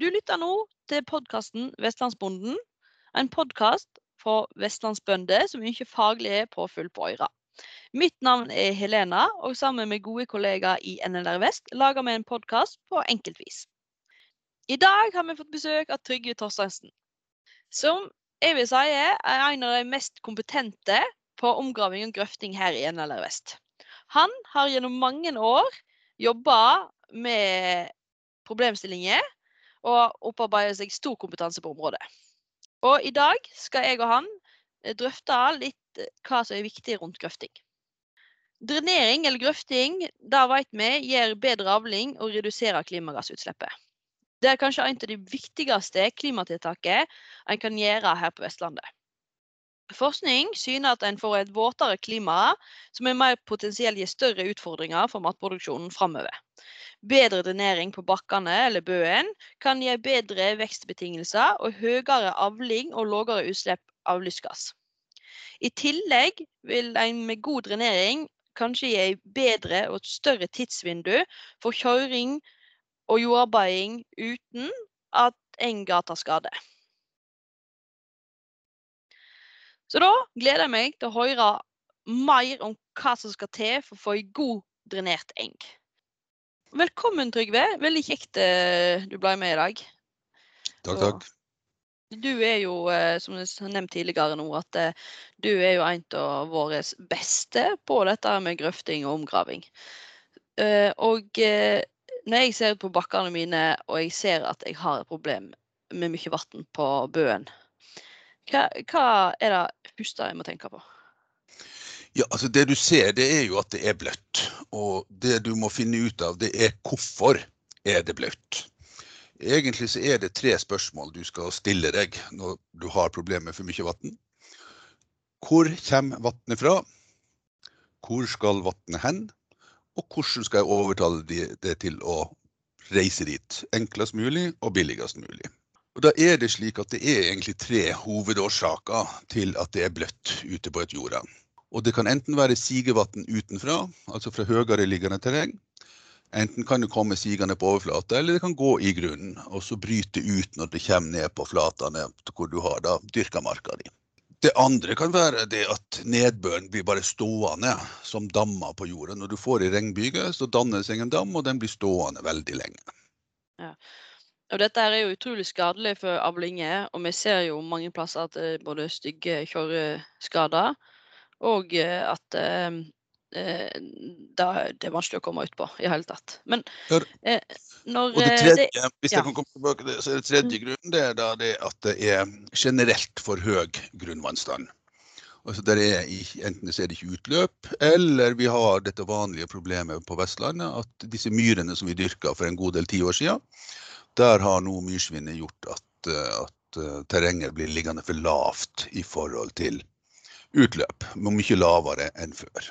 Du lytter nå til podkasten Vestlandsbonden, en podkast for vestlandsbønder som ønsker faglig påfyll på øyra. Mitt navn er Helena, og sammen med gode kollegaer i NLR Vest lager vi en podkast på enkeltvis. I dag har vi fått besøk av Trygve Torstensen, som jeg vil si er en av de mest kompetente på omgraving og grøfting her i NLR Vest. Han har gjennom mange år jobba med problemstillinger og opparbeider seg stor kompetanse på området. Og i dag skal jeg og han eh, drøfte litt eh, hva som er viktig rundt grøfting. Drenering eller grøfting det vet vi gir bedre avling og reduserer klimagassutslippet. Det er kanskje en av de viktigste klimatiltakene en kan gjøre her på Vestlandet. Forskning syner at en får et våtere klima, som er mer potensielt gir større utfordringer for matproduksjonen framover. Bedre drenering på bakkene eller bøen kan gi bedre vekstbetingelser og høyere avling og lavere utslipp av lystgass. I tillegg vil en med god drenering kanskje gi bedre og større tidsvindu for kjøring og jordarbeiding uten at enga tar skade. Så da gleder jeg meg til å høre mer om hva som skal til for å få en god drenert eng. Velkommen, Trygve. Veldig kjekt eh, du ble med i dag. Takk, takk. Du er jo, eh, som jeg har nevnt tidligere nå, at eh, du er jo en av våre beste på dette med grøfting og omgraving. Og når jeg ser på bakkene mine og jeg ser at jeg har et problem med mye vann på bøen, hva, hva er det første jeg må tenke på? Ja, altså Det du ser, det er jo at det er bløtt. Og det du må finne ut av, det er hvorfor er det bløtt. Egentlig så er det tre spørsmål du skal stille deg når du har problemer med for mye vann. Hvor kommer vannet fra? Hvor skal vannet hen? Og hvordan skal jeg overtale det til å reise dit enklest mulig og billigst mulig? Og Da er det slik at det er egentlig tre hovedårsaker til at det er bløtt ute på et jorde. Og det kan enten være sigevann utenfra, altså fra høyere liggende terreng. Enten kan det komme sigende på overflata, eller det kan gå i grunnen og så bryte ut når det kommer ned på flatene hvor du har da dyrka marka di. Det andre kan være det at nedbøren blir bare stående som dammer på jorda. Når du får ei regnbyge, så dannes en dam, og den blir stående veldig lenge. Ja. Og dette er jo utrolig skadelig for avlinger, og vi ser jo mange plasser at det er både stygge kjøreskader og eh, at eh, eh det er vanskelig å komme ut på i hele tatt. Men eh, når det eh, tredje, det, Hvis jeg kan komme tilbake til det, så er det tredje mm. grunnen det er da det at det er generelt for høy grunnvannstand. Altså der er Enten så er det ikke utløp, eller vi har dette vanlige problemet på Vestlandet, at disse myrene som vi dyrka for en god del tiår siden, der har nå myrsvinnet gjort at, at terrenget blir liggende for lavt i forhold til utløp, men mye lavere enn før.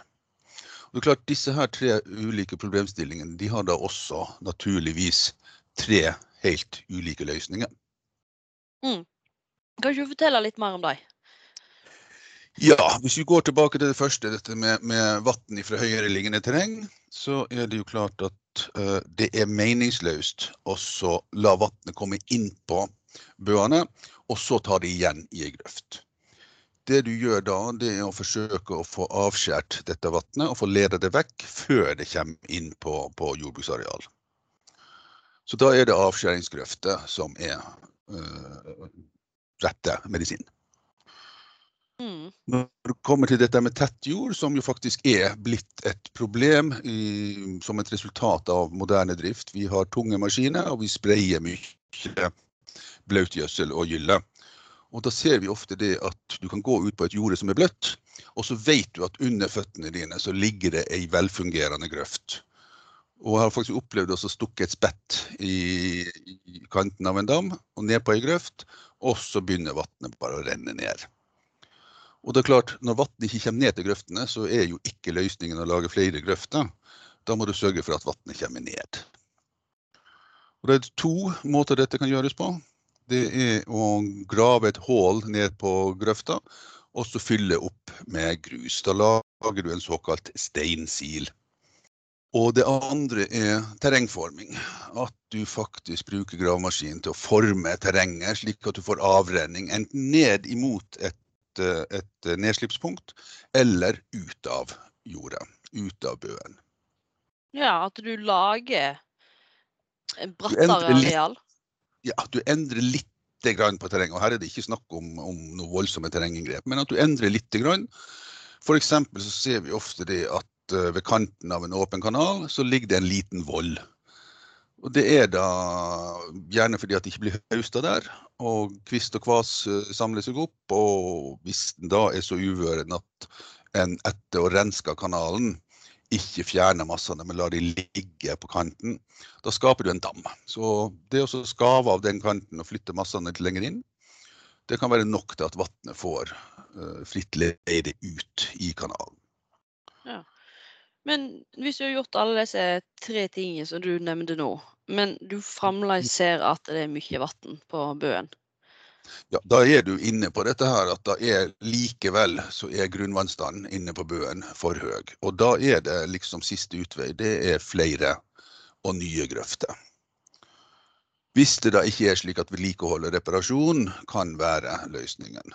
Og det er klart Disse her tre ulike problemstillingene de har da også naturligvis tre helt ulike løsninger. Mm. Kan du fortelle litt mer om dem? Ja, hvis vi går tilbake til det første, dette med, med vann fra høyere liggende terreng, så er det jo klart at uh, det er meningsløst å la vannet komme inn på bøene, og så ta det igjen i ei grøft. Det du gjør da, det er å forsøke å få avskjært dette vannet og få ledet det vekk før det kommer inn på, på jordbruksareal. Så da er det avskjæringsgrøfter som er øh, rette medisin. Mm. Når det kommer til dette med tett jord, som jo faktisk er blitt et problem i, som et resultat av moderne drift. Vi har tunge maskiner, og vi sprayer mye blautgjødsel og gylle. Og da ser vi ofte det at du kan gå ut på et jorde som er bløtt, og så vet du at under føttene dine så ligger det ei velfungerende grøft. Og jeg har faktisk opplevd å stukke et spett i, kanten av en dam og ned på ei grøft, og så begynner vannet bare å renne ned. Og det er klart, Når vannet ikke kommer ned til grøftene, så er jo ikke løsningen å lage flere grøfter. Da må du sørge for at vannet kommer ned. Og Det er to måter dette kan gjøres på det er å grave et hull ned på grøfta og så fylle opp med grus. Da lager du en såkalt steinsil. Og det andre er terrengforming. At du faktisk bruker gravemaskin til å forme terrenget, slik at du får avrenning enten ned imot et, et nedslippspunkt eller ut av jorda. Ut av bøen. Ja, at du lager brattere areal? Ja, du endrer litt på terrenget. Og her er det ikke snakk om, om noe voldsomme terrenginngrep, men at du endrer litt. Eksempel så ser vi ofte det at uh, ved kanten av en åpen kanal så ligger det en liten voll. Og det er da gjerne fordi at det ikke blir hausta der, og kvist og kvas uh, samler seg opp. Og hvis den da er så uvøren at en etter å renske kanalen ikke fjerner massene, men lar de ligge på kanten, da skaper du en dam. Så det å skave av den kanten og flytte massene litt lenger inn, det kan være nok til at vannet får uh, fritt leide ut i kanalen. Ja. Men hvis du har gjort alle disse tre tingene som du nevnte nå, men du fremdeles ser at det er mye vann på bøen? Ja, Da er du inne på dette her at da er likevel så er grunnvannstanden inne på bøen for høy. Og da er det liksom siste utvei, det er flere og nye grøfter. Hvis det da ikke er slik at vedlikehold og reparasjon kan være løsningen.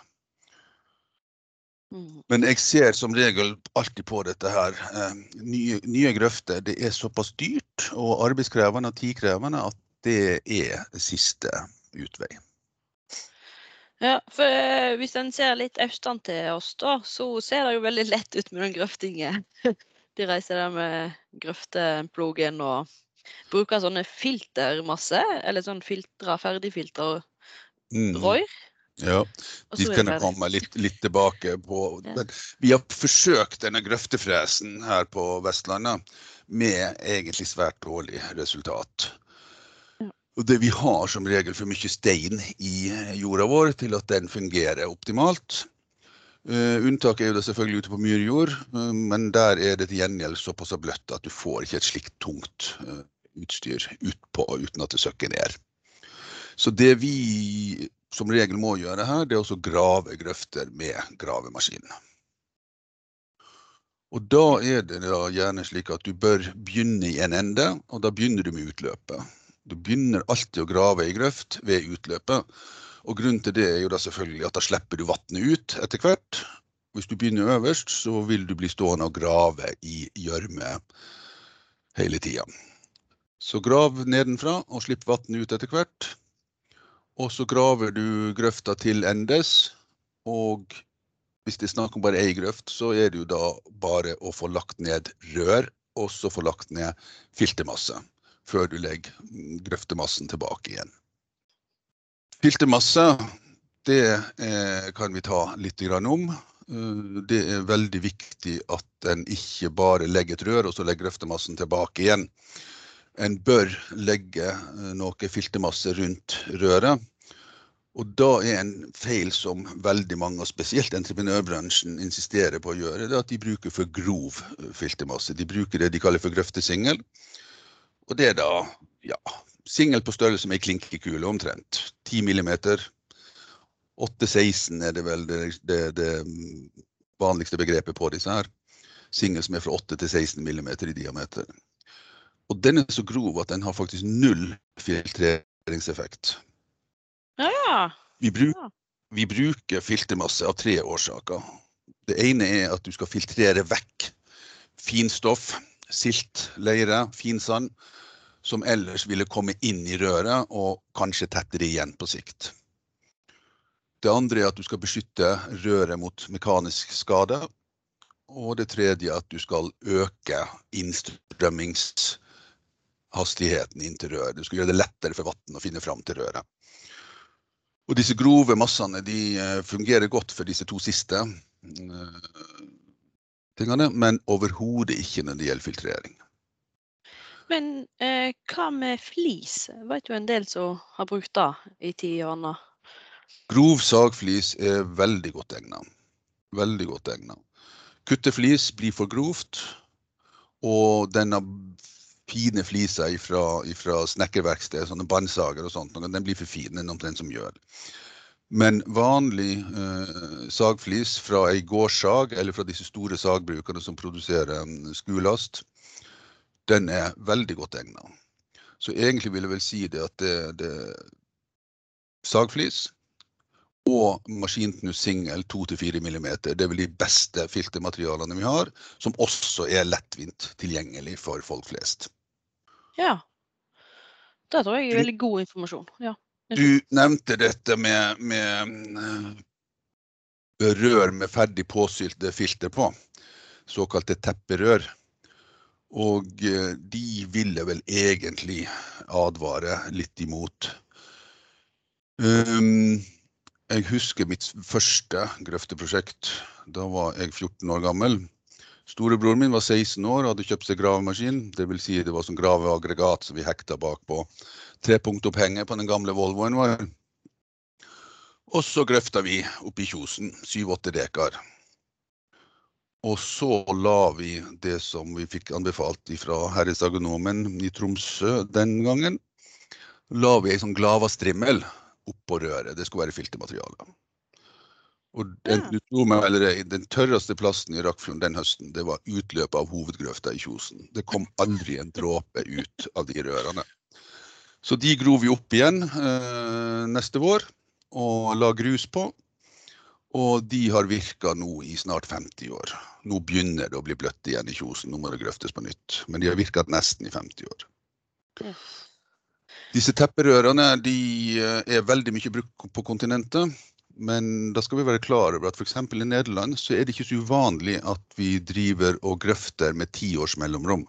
Mm. Men jeg ser som regel alltid på dette her. Eh, nye, nye grøfter det er såpass dyrt og arbeidskrevende og tidkrevende at det er siste utvei. Ja, for eh, hvis en ser litt avstand til oss, da, så ser det jo veldig lett ut med den grøftingen. De reiser der med grøfteplogen og bruker sånne filtermasse, eller sånn filtra, ferdigfilter mm. rør. Ja, de kan jeg komme litt, litt tilbake på. Ja. vi har forsøkt denne grøftefresen her på Vestlandet med egentlig svært dårlig resultat. Det vi har som regel for mye stein i jorda vår til at den fungerer optimalt. Uh, unntaket er jo det selvfølgelig ute på myrjord, uh, men der er det til gjengjeld såpass bløtt at du får ikke et slikt tungt uh, utstyr utpå uten at det søkker ned. Så det vi som regel må gjøre her, det er å grave grøfter med gravemaskin. Og da er det da gjerne slik at du bør begynne i en ende, og da begynner du med utløpet. Du begynner alltid å grave i grøft ved utløpet. Og grunnen til det er jo da selvfølgelig at da slipper du vannet ut etter hvert. Hvis du begynner øverst, så vil du bli stående og grave i gjørme hele tida. Så grav nedenfra og slipp vannet ut etter hvert. Og så graver du grøfta til endes. Og hvis det er snakk om bare ei grøft, så er det jo da bare å få lagt ned rør, og så få lagt ned filtermasse før du legger grøftemassen tilbake igjen. Filtermasse, det eh, kan vi ta litt om. Eh, det er veldig viktig at en ikke bare legger et rør og så legger grøftemassen tilbake igjen. En bør legge eh, noe filtermasse rundt røret. Og da er en feil som veldig mange, og spesielt entreprenørbransjen, insisterer på å gjøre, det er at de bruker for grov filtermasse. De bruker det de kaller for grøftesingel. Og det er da ja, singel på størrelse med ei klinkekule omtrent. 10 millimeter. 8-16 er det vel det, det, det, vanligste begrepet på disse her. Singel som er fra 8 til 16 millimeter i diameter. Og den er så grov at den har faktisk null filtreringseffekt. Ja, ja. Vi, bruk, vi bruker filtermasse av tre årsaker. Det ene er at du skal filtrere vekk finstoff silt, leire, finsand, som ellers ville komme inn i røret og kanskje tette igjen på sikt. Det andre er at du skal beskytte røret mot mekanisk skade. Og det tredje er at du skal øke innstrømmingshastigheten inn til røret. Du skal gjøre det lettere for vann å finne fram til røret. Og disse grove massene eh, fungerer godt for disse to siste. Tingene, men overhodet ikke når det gjelder filtrering. Men eh, hva med flis? Vet jo en del som har brukt det i ti annet. Grov sagflis er veldig godt egnet. Veldig godt egnet. Kutteflis blir for grovt, og denne fine flisa fra snekkerverkstedet, sånne bandsager og sånt, den blir for fin. Den omtrent som gjør. Men vanlig eh, sagflis fra ei gårdssag eller fra disse store sagbrukene som produserer skulast, den er veldig godt egna. Så egentlig vil jeg vel si det at det, det sagflis og maskintnus singel 2-4 mm. Det er vel de beste filtermaterialene vi har, som også er lettvint tilgjengelig for folk flest. Ja. Det tror jeg er veldig god informasjon. Ja. Du nevnte dette med, med eh, rør med ferdig påsylte filter på, såkalte tepperør. Og eh, de ville vel egentlig advare litt imot. Um, jeg husker mitt første grøfteprosjekt. Da var jeg 14 år gammel. Storebroren min var 16 år og hadde kjøpt seg gravemaskin. Vil si det var sånn graveaggregat som vi hekta bakpå trepunktopphenget på den gamle Volvoen vår. Og så grøfta vi oppi Kjosen, syv-åtte dekar. Og så la vi det som vi fikk anbefalt fra herresagonomen i Tromsø den gangen, la vi ei sånn glavastrimmel oppå røret. Det skulle være filtermateriale. Og den, ja. eller, den tørreste plassen i Rakkfjorden den høsten, det var utløpet av hovedgrøfta i Kjosen. Det kom aldri en dråpe ut av de rørene. Så de grov vi opp igjen eh, neste vår og la grus på. Og de har virka nå i snart 50 år. Nå begynner det å bli bløtt igjen i Kjosen, nå må det grøftes på nytt. Men de har virka nesten i 50 år. Disse tepperørene de eh, er veldig mye brukt på kontinentet. Men da skal vi være klar over at f.eks. i Nederland så er det ikke så uvanlig at vi driver og grøfter med ti års mellomrom.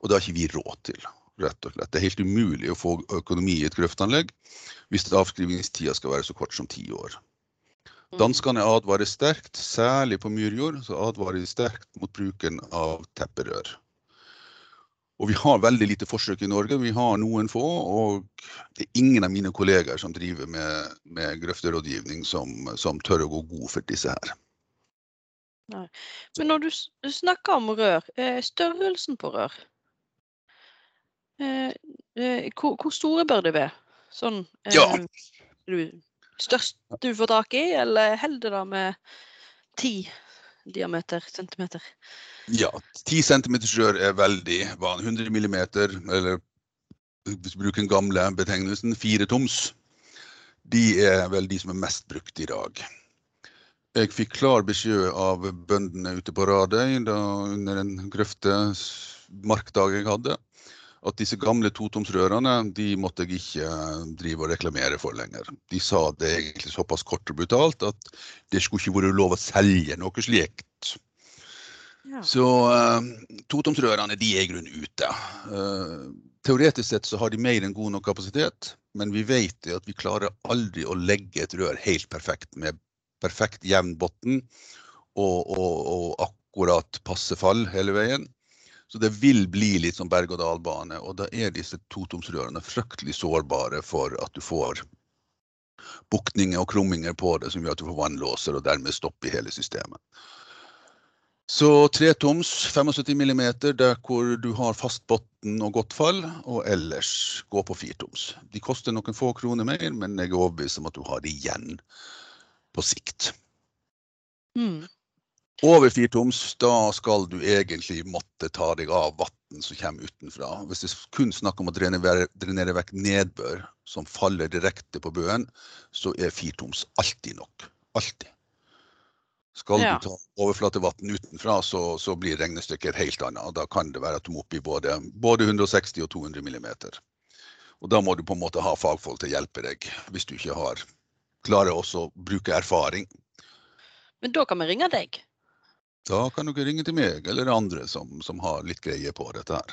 Og det har ikke vi råd til, rett og slett. Det er helt umulig å få økonomi i et grøftanlegg hvis avskrivningstida skal være så kort som ti år. Mm. Danskene advarer sterkt, særlig på myrjord, så advarer de sterkt mot bruken av tepperør. Og vi har veldig lite forsøk i Norge. Vi har noen få, og det er ingen av mine kolleger som driver med, med grøfterådgivning som, som, tør å gå god for disse her. Nei. Men når du snakker om rør, eh, størrelsen på rør eh, eh, hvor, store bør de være? Sånn, ja. du, størst du får tak i, eller holder det da med ti diameter, centimeter? Ja, 10 cm rør er veldig vanlig. 100 mm, eller hvis vi bruker den gamle betegnelsen, fire toms, de er vel de som er mest brukt i dag. Jeg fikk klar beskjed av bøndene ute på Radøy da, under en grøfte markdag jeg hadde, at disse gamle totomsrørene de måtte jeg ikke drive og reklamere for lenger. De sa det egentlig såpass kort og brutalt at det skulle ikke vært lov å selge noe slikt så uh, totomsrørene de er i grunnen ute. Uh, teoretisk sett så har de mer enn god nok kapasitet, men vi vet at vi klarer aldri å legge et rør helt perfekt med perfekt jevn bunn og, og, og, akkurat passe fall hele veien. Så det vil bli litt som berg-og-dal-bane, og da er disse totomsrørene fryktelig sårbare for at du får bukninger og krumminger på det som gjør at du får vannlåser og dermed stopp i hele systemet. Så tretoms 75 mm der hvor du har fast bunn og godt fall, og ellers gå på firtoms. De koster noen få kroner mer, men jeg er overbevist om at du har det igjen på sikt. Mm. Over firtoms, da skal du egentlig måtte ta deg av vann som kommer utenfra. Hvis det kun snakk om å drenere, drenere vekk nedbør som faller direkte på bøen, så er firtoms alltid nok. Alltid. Skal ja. du ta overflatevann utenfra, så, så, blir regnestykket helt annet. Da kan det være at du må opp i både, både 160 og 200 millimeter. Og da må du på en måte ha fagfolk til å hjelpe deg, hvis du ikke har klarer også å bruke erfaring. Men da kan vi ringe deg? Da kan dere ringe til meg eller andre som, som har litt greie på dette her.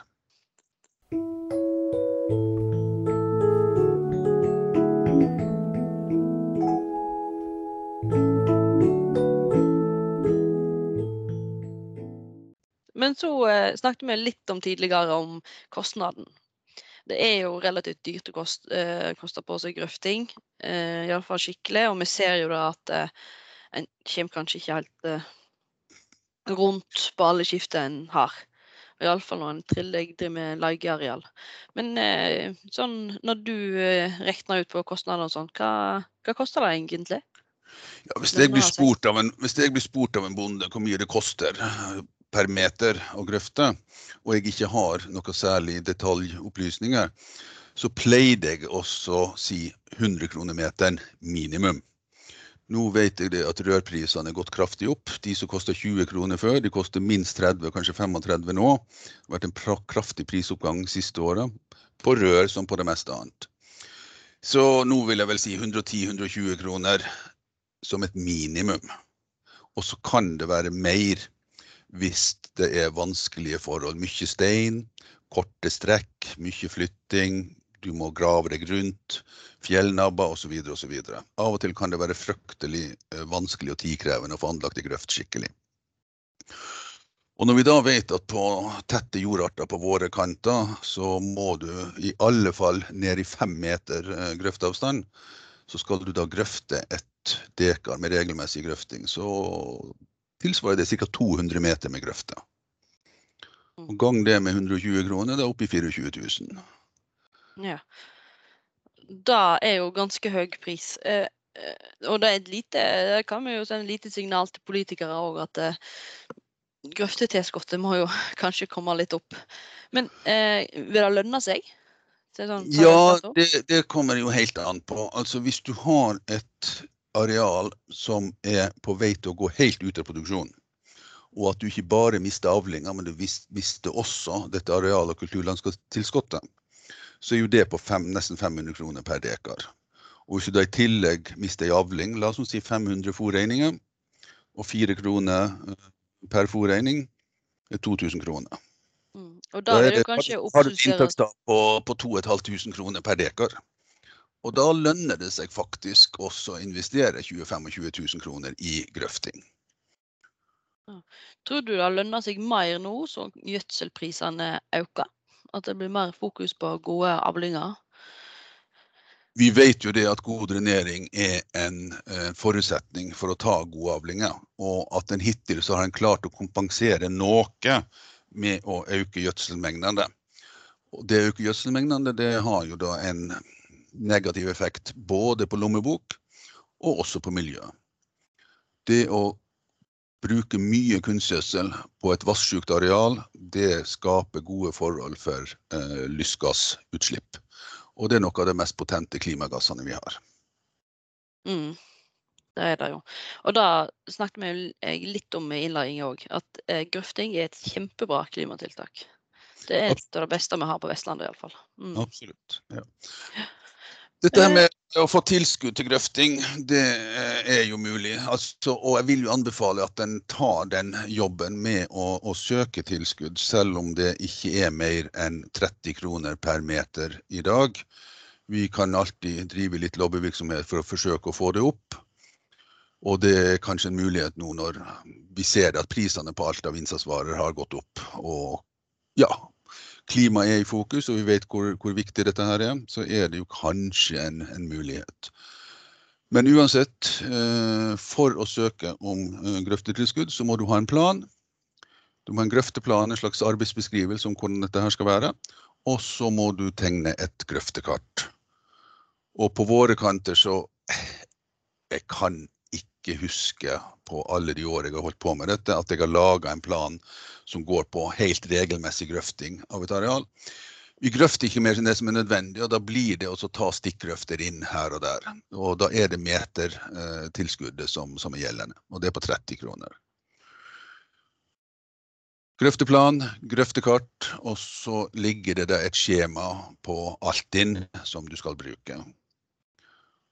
Men så eh, snakket vi litt om tidligere om kostnaden. Det er jo relativt dyrt å eh, koste på seg grøfting, eh, iallfall skikkelig. Og vi ser jo da at eh, en kommer kanskje ikke helt rundt på alle skifter en har. Iallfall når en triller driver med leieareal. Men eh, sånn når du eh, regner ut på kostnader og sånn, hva, hva koster det egentlig? Ja, hvis, jeg blir spurt av en, hvis jeg blir spurt av en bonde hvor mye det koster per meter å grøfte, og jeg ikke har noe særlig detaljopplysninger, så pleide jeg også å si 100 kroner meteren minimum. Nå vet jeg at rørprisene er gått kraftig opp. De som koster 20 kroner før, de koster minst 30, kanskje 35 nå. Det har vært en kraftig prisoppgang de siste åra, på rør som på det meste annet. Så nå vil jeg vel si 110-120 kroner som et minimum. Og så kan det være mer hvis det er vanskelige forhold. Mye stein, korte strekk, mye flytting, du må grave deg rundt, fjellnabber osv. osv. Av og til kan det være fryktelig eh, vanskelig og tidkrevende å få anlagt ei grøft skikkelig. Og når vi da vet at på tette jordarter på våre kanter, så må du i alle fall ned i fem meter grøftavstand. Så skal du da grøfte et dekar med regelmessig grøfting, så tilsvarer det ca. 200 meter med grøfta. Og gang det med 120 kroner, det er oppe i 24 000. Ja. Da er jo ganske høy pris. Eh, eh, og det er et lite Det kan vi jo sende lite signal til politikere òg, at eh, grøftetilskuddet må jo kanskje komme litt opp. Men eh, vil det lønne seg? Sånn, ja, det, det, kommer jo helt an på. Altså Hvis du har et areal som er på vei til å gå helt ut av produksjon, og at du ikke bare mister avlinga, men du mister også dette areal- og kulturlandskapstilskuddet, så er jo det på fem, nesten 500 kroner per dekar. Og hvis du da i tillegg mister ei avling, la oss si 500 fòrregninger, og 4 kroner eh, per fòrregning, er 2000 kroner. Mm. Og da, er det kanskje Har du inntektstap på, på 2500 kroner per dekar. Og da lønner det seg faktisk også å investere 20 25 000 kroner i grøfting. Tror du det lønner seg mer nå som gjødselprisene øker? At det blir mer fokus på gode avlinger? Vi vet jo det at god drenering er en eh, forutsetning for å ta gode avlinger. Og at en hittil så har en klart å kompensere noe med å øke gjødselmengdene. Og det å øke gjødselmengdene det har jo da en negativ effekt både på lommebok og også på miljøet. Det å bruke mye kunstgjødsel på et vassjukt areal, det skaper gode forhold for eh, lystgassutslipp. Og det er noe av de mest potente klimagassene vi har. Mm, det er det jo. Og da snakket vi litt om i innledningen òg, at eh, grøfting er et kjempebra klimatiltak. Det er et av det beste vi har på Vestlandet iallfall. Mm. Absolutt. ja. Dette her med å få tilskudd til grøfting, det eh, er jo mulig. Altså, og jeg vil jo anbefale at en tar den jobben med å, å, søke tilskudd, selv om det ikke er mer enn 30 kroner per meter i dag. Vi kan alltid drive litt lobbyvirksomhet for å forsøke å få det opp. Og det er kanskje en mulighet nå når vi ser at prisene på alt av innsatsvarer har gått opp. Og ja, klima er i fokus, og vi vet hvor, hvor, viktig dette her er, så er det jo kanskje en, en mulighet. Men uansett, eh, for å søke om eh, grøftetilskudd, så må du ha en plan. Du må ha en grøfteplan, en slags arbeidsbeskrivelse om hvordan dette her skal være. Og så må du tegne et grøftekart. Og på våre kanter så Jeg kan ikke huske på alle de år jeg har holdt på med dette, at jeg har laga en plan som går på helt regelmessig grøfting av et areal. Vi grøfter ikke mer enn det som er nødvendig, og da blir det å ta stikkgrøfter inn her og der. Og da er det metertilskuddet som, som er gjeldende, og det er på 30 kroner. Grøfteplan, grøftekart, og så ligger det et skjema på Altinn som du skal bruke.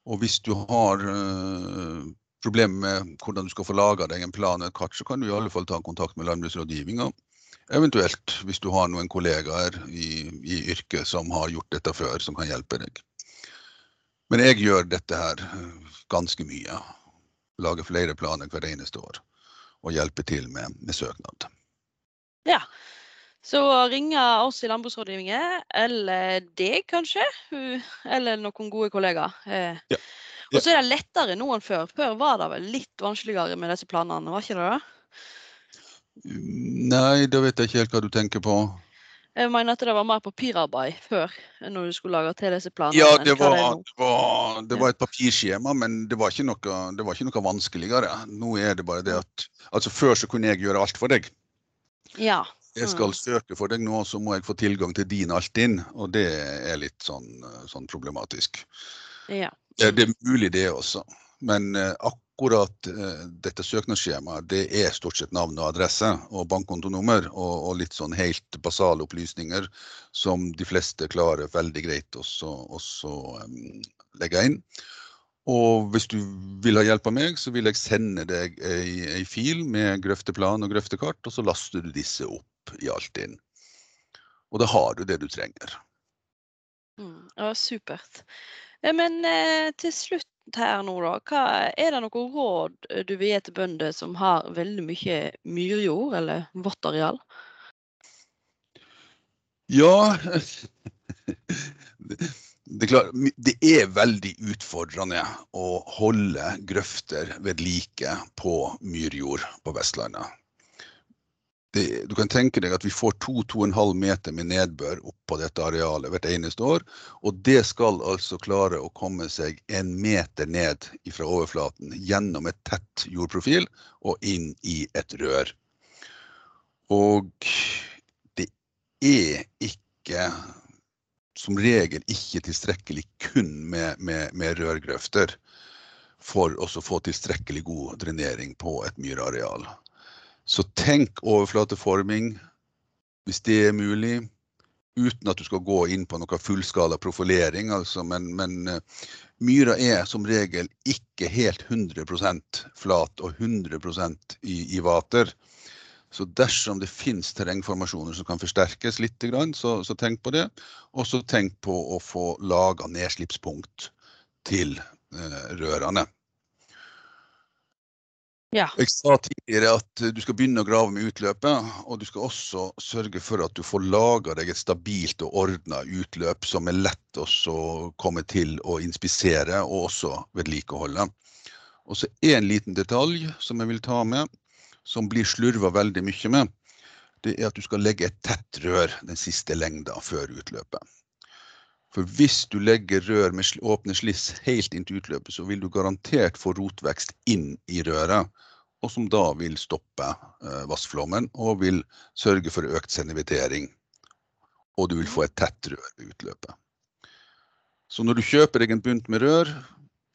Og hvis du har uh, problemer med hvordan du skal få laga deg en plan og et kart, så kan du i alle fall ta kontakt med landbruksrådgivninga. Eventuelt hvis du har noen kollegaer i, i, yrket som har gjort dette før, som kan hjelpe deg. Men jeg gjør dette her eh, ganske mye. Lager flere planer hvert eneste år. Og hjelper til med, med søknad. Ja, så ringe oss i Landbruksrådgivningen, eller deg kanskje, eller noen gode kollegaer. Eh, ja. Og så er det lettere nå enn før. Før var det vel litt vanskeligere med disse planene, var ikke det det? Nei, da vet jeg ikke helt hva du tenker på. Jeg mener at det var mer papirarbeid før, når du skulle lage til disse planene. Ja, det var, det var, det var et papirskjema, men det var, noe, det var, ikke noe, vanskeligere. Nå er det bare det at Altså, før så kunne jeg gjøre alt for deg. Ja. Jeg skal Mm. søke for deg nå, så må jeg få tilgang til din Altinn, og det er litt sånn, eh, sånn problematisk. ja. Ja, det er mulig det også, men eh, akkurat eh, dette søknadsskjemaet det er stort sett navn og adresse og bankkontonummer og, og litt sånn helt basale opplysninger som de fleste klarer veldig greit også em, legge inn. Og hvis du vil ha hjelp av meg, så vil jeg sende deg ei, ei fil med grøfteplan og grøftekart, og så laster du disse opp i Altinn. Og da har du det du trenger. Mm. ja, supert. Eh, Men eh, til slutt her nå, da. Hva, er det noen råd eh, du vil gi til bønder som har veldig mye myrjord eller våttareal? Ja det, det, er klart, det er veldig utfordrende å holde grøfter ved like på myrjord på Vestlandet. Det, du kan tenke deg at vi får 2-2,5 meter med nedbør oppå dette arealet hvert eneste år. Og det skal altså klare å komme seg en meter ned fra overflaten gjennom et tett jordprofil og inn i et rør. Og det er ikke som regel ikke tilstrekkelig kun med, med, med rørgrøfter for å få tilstrekkelig god drenering på et myrareal. Så tenk overflateforming, hvis det er mulig, uten at du skal gå inn på noe fullskala profilering. Altså, men, men uh, myra er som regel ikke helt 100% flat og 100 i, i vater. Så dersom det finnes terrengformasjoner som kan forsterkes litt, så, så tenk på det. Og så tenk på å få laga nedslippspunkt til eh, rørene. Ja. Jeg sa tidligere at du skal begynne å grave med utløpet, og du skal også sørge for at du får laga deg et stabilt og ordna utløp som er lett å komme til å inspisere og også vedlikeholde. Og så en liten detalj som jeg vil ta med, som blir slurva veldig mye med, det er at du skal legge et tett rør den siste lengda før utløpet. For hvis du legger rør med åpne sliss helt inntil utløpet, så vil du garantert få rotvekst inn i røret, og som da vil stoppe eh, vassflommen og vil sørge for økt sedimentering. Og du vil få et tett rør ved utløpet. Så når du kjøper deg en bunt med rør,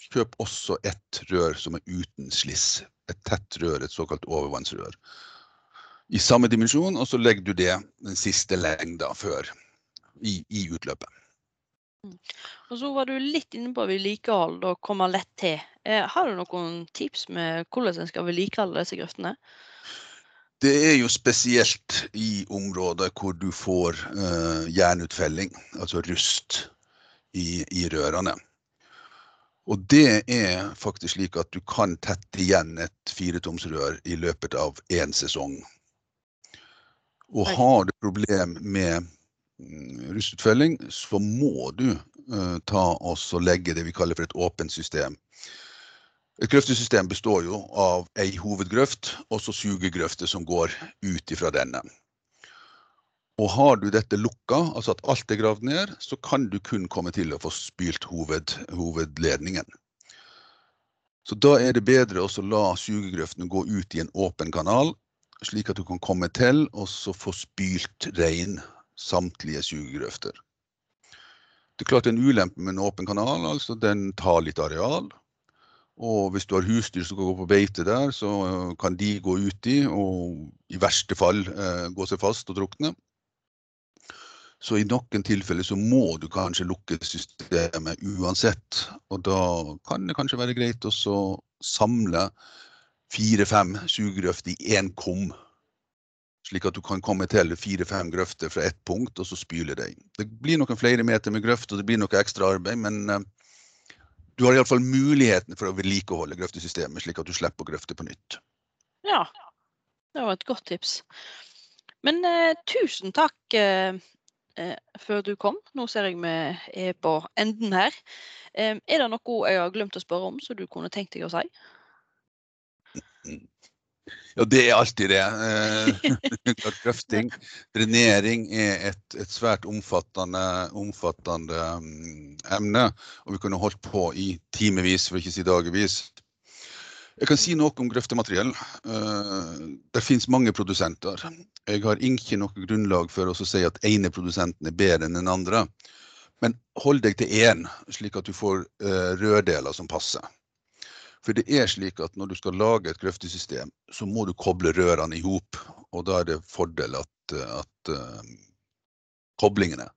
kjøp også et rør som er uten sliss. Et tett rør, et såkalt overvannsrør. I samme dimensjon, og så legger du det den siste lengda før i, i utløpet. Og så var du litt inne på vedlikehold og komme lett til. Eh, har du noen tips med hvordan en skal vedlikeholde disse grøftene? Det er jo spesielt i områder hvor du får eh, jernutfelling, altså rust, i, i, rørene. Og det er faktisk slik at du kan tette igjen et firetomsrør i løpet av én sesong. Og har du problem med rustutfelling, så må du uh, ta og legge det vi kaller for et åpent system. Et grøftesystem består jo av ei hovedgrøft og så sugegrøfter som går ut ifra denne. Og har du dette lukka, altså at alt er gravd ned, så kan du kun komme til å få spylt hoved, hovedledningen. Så da er det bedre å la sugegrøftene gå ut i en åpen kanal, slik at du kan komme til og få spylt rein samtlige sugegrøfter. Det er klart en ulempe med en åpen kanal, altså den tar litt areal. Og hvis du har husdyr som kan gå på beite der, så kan de gå uti og i verste fall eh, gå seg fast og drukne. Så i noen tilfeller så må du kanskje lukke systemet uansett. Og da kan det kanskje være greit å samle fire-fem sugerøfter i én kum slik at du kan komme til fire-fem grøfter fra ett punkt, og så spyle inn. Det blir noen flere meter med grøft, og det blir noe ekstra arbeid, men uh, du har iallfall muligheten for å vedlikeholde grøftesystemet, slik at du slipper å grøfte på nytt. Ja, det var et godt tips. Men eh, tusen takk eh, før du kom. Nå ser jeg vi er på enden her. er det noe jeg har glemt å spørre om, som du kunne tenkt deg å si? Ja, det er alltid det. Grøfting, drenering er et, et svært omfattende, omfattende um, emne. Og vi kunne holdt på i timevis, for ikke å si dagevis. Jeg kan si noe om grøftemateriell. Det finnes mange produsenter. Jeg har ikke noe grunnlag for å si at ene produsenten er bedre enn den andre. Men hold deg til én, slik at du får røddeler som passer. For det er slik at når du skal lage et grøftesystem, så må du koble rørene i hop. Og da er det fordel at, at koblingene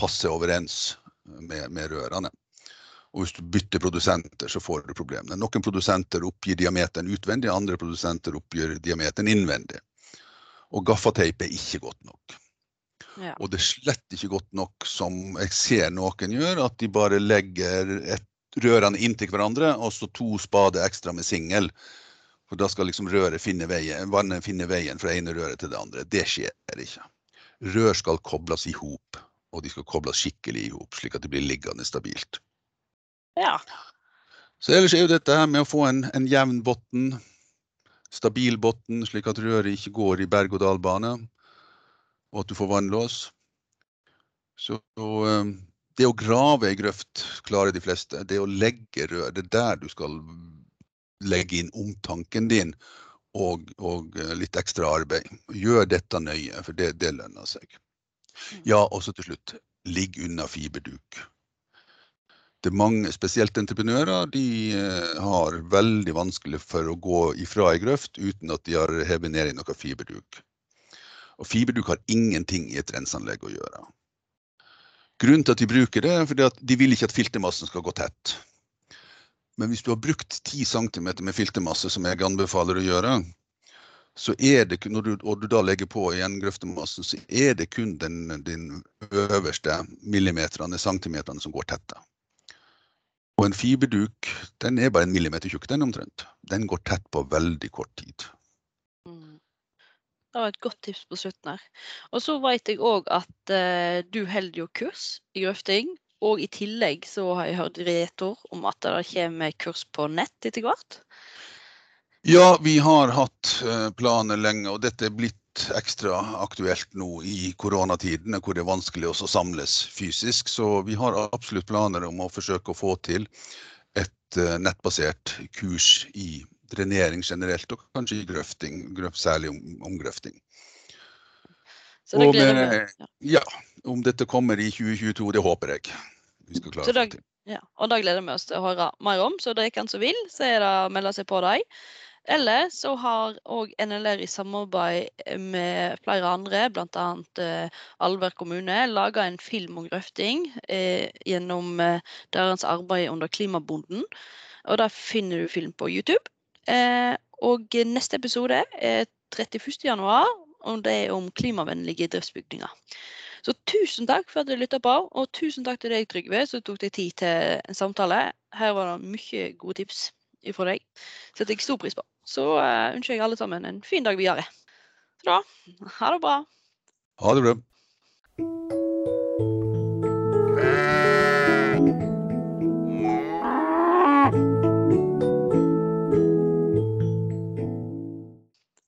passer overens med, med rørene. Og hvis du bytter produsenter, så får du problemene. Noen produsenter oppgir diameteren utvendig, andre produsenter oppgir diameteren innvendig. Og gaffateip er ikke godt nok. Ja. Og det er slett ikke godt nok som jeg ser noen gjør, at de bare legger et, rørene inntil hverandre, og så to spader ekstra med singel. For da skal liksom røret finne veien, vannet finne veien fra ene røret til det andre. Det skjer ikke. Rør skal kobles i hop, og de skal kobles skikkelig i hop, slik at det blir liggende stabilt. Ja. Så ellers er jo dette her med å få en, en jevn bunn, stabil bunn, slik at røret ikke går i berg-og-dal-bane, og at du får vannlås. Så um, det å grave ei grøft klarer de fleste. Det å legge rør, det er der du skal legge inn omtanken din og, og litt ekstra arbeid. Gjør dette nøye, for det, det lønner seg. Ja, også til slutt, ligg unna fiberduk det er mange, spesielt entreprenører, de eh, har veldig vanskelig for å gå ifra ei grøft uten at de har hevet ned i noe fiberduk. Og fiberduk har ingenting i et renseanlegg å gjøre. Grunnen til at de bruker det, er fordi at de vil ikke at filtermassen skal gå tett. Men hvis du har brukt 10 cm med filtermasse, som jeg anbefaler å gjøre, så er det, når du, og du da legger på igjen grøftemassen, så er det kun den, den øverste millimeterne, centimeterne, som går tette. Og en fiberduk den er bare en millimeter tjukk, den omtrent. Den går tett på veldig kort tid. Det var et godt tips på slutten her. Og så vet jeg òg at uh, du holder jo kurs i grøfting. Og i tillegg så har jeg hørt retor om at det kommer kurs på nett etter hvert. Ja, vi har hatt uh, planer lenge, og dette er blitt ekstra aktuelt nå i koronatidene, hvor det er vanskelig å samles fysisk. Så vi har absolutt planer om å forsøke å få til et uh, nettbasert kurs i drenering generelt, og kanskje grøfting, grøfting, særlig om, om grøfting. Så det gleder vi oss Ja. Om dette kommer i 2022, det håper jeg. Vi skal klare da, det. Ja, og da gleder vi oss til å høre mer om, så det er hvem som vil, så er det å melde seg på dem. Eller så har òg NLR i samarbeid med flere andre, bl.a. Eh, Alver kommune, laga en film om grøfting eh, gjennom eh, deres arbeid under Klimabonden. Og det finner du film på YouTube. Eh, og neste episode er 31.1, og det er om klimavennlige driftsbygninger. Så tusen takk for at du lytta på, og tusen takk til deg, Trygve, som tok deg tid til en samtale. Her var det mye gode tips fra deg. Setter jeg stor pris på. Så uh, ønsker jeg alle sammen en fin dag videre. Så da, ha det bra. Ha det bra.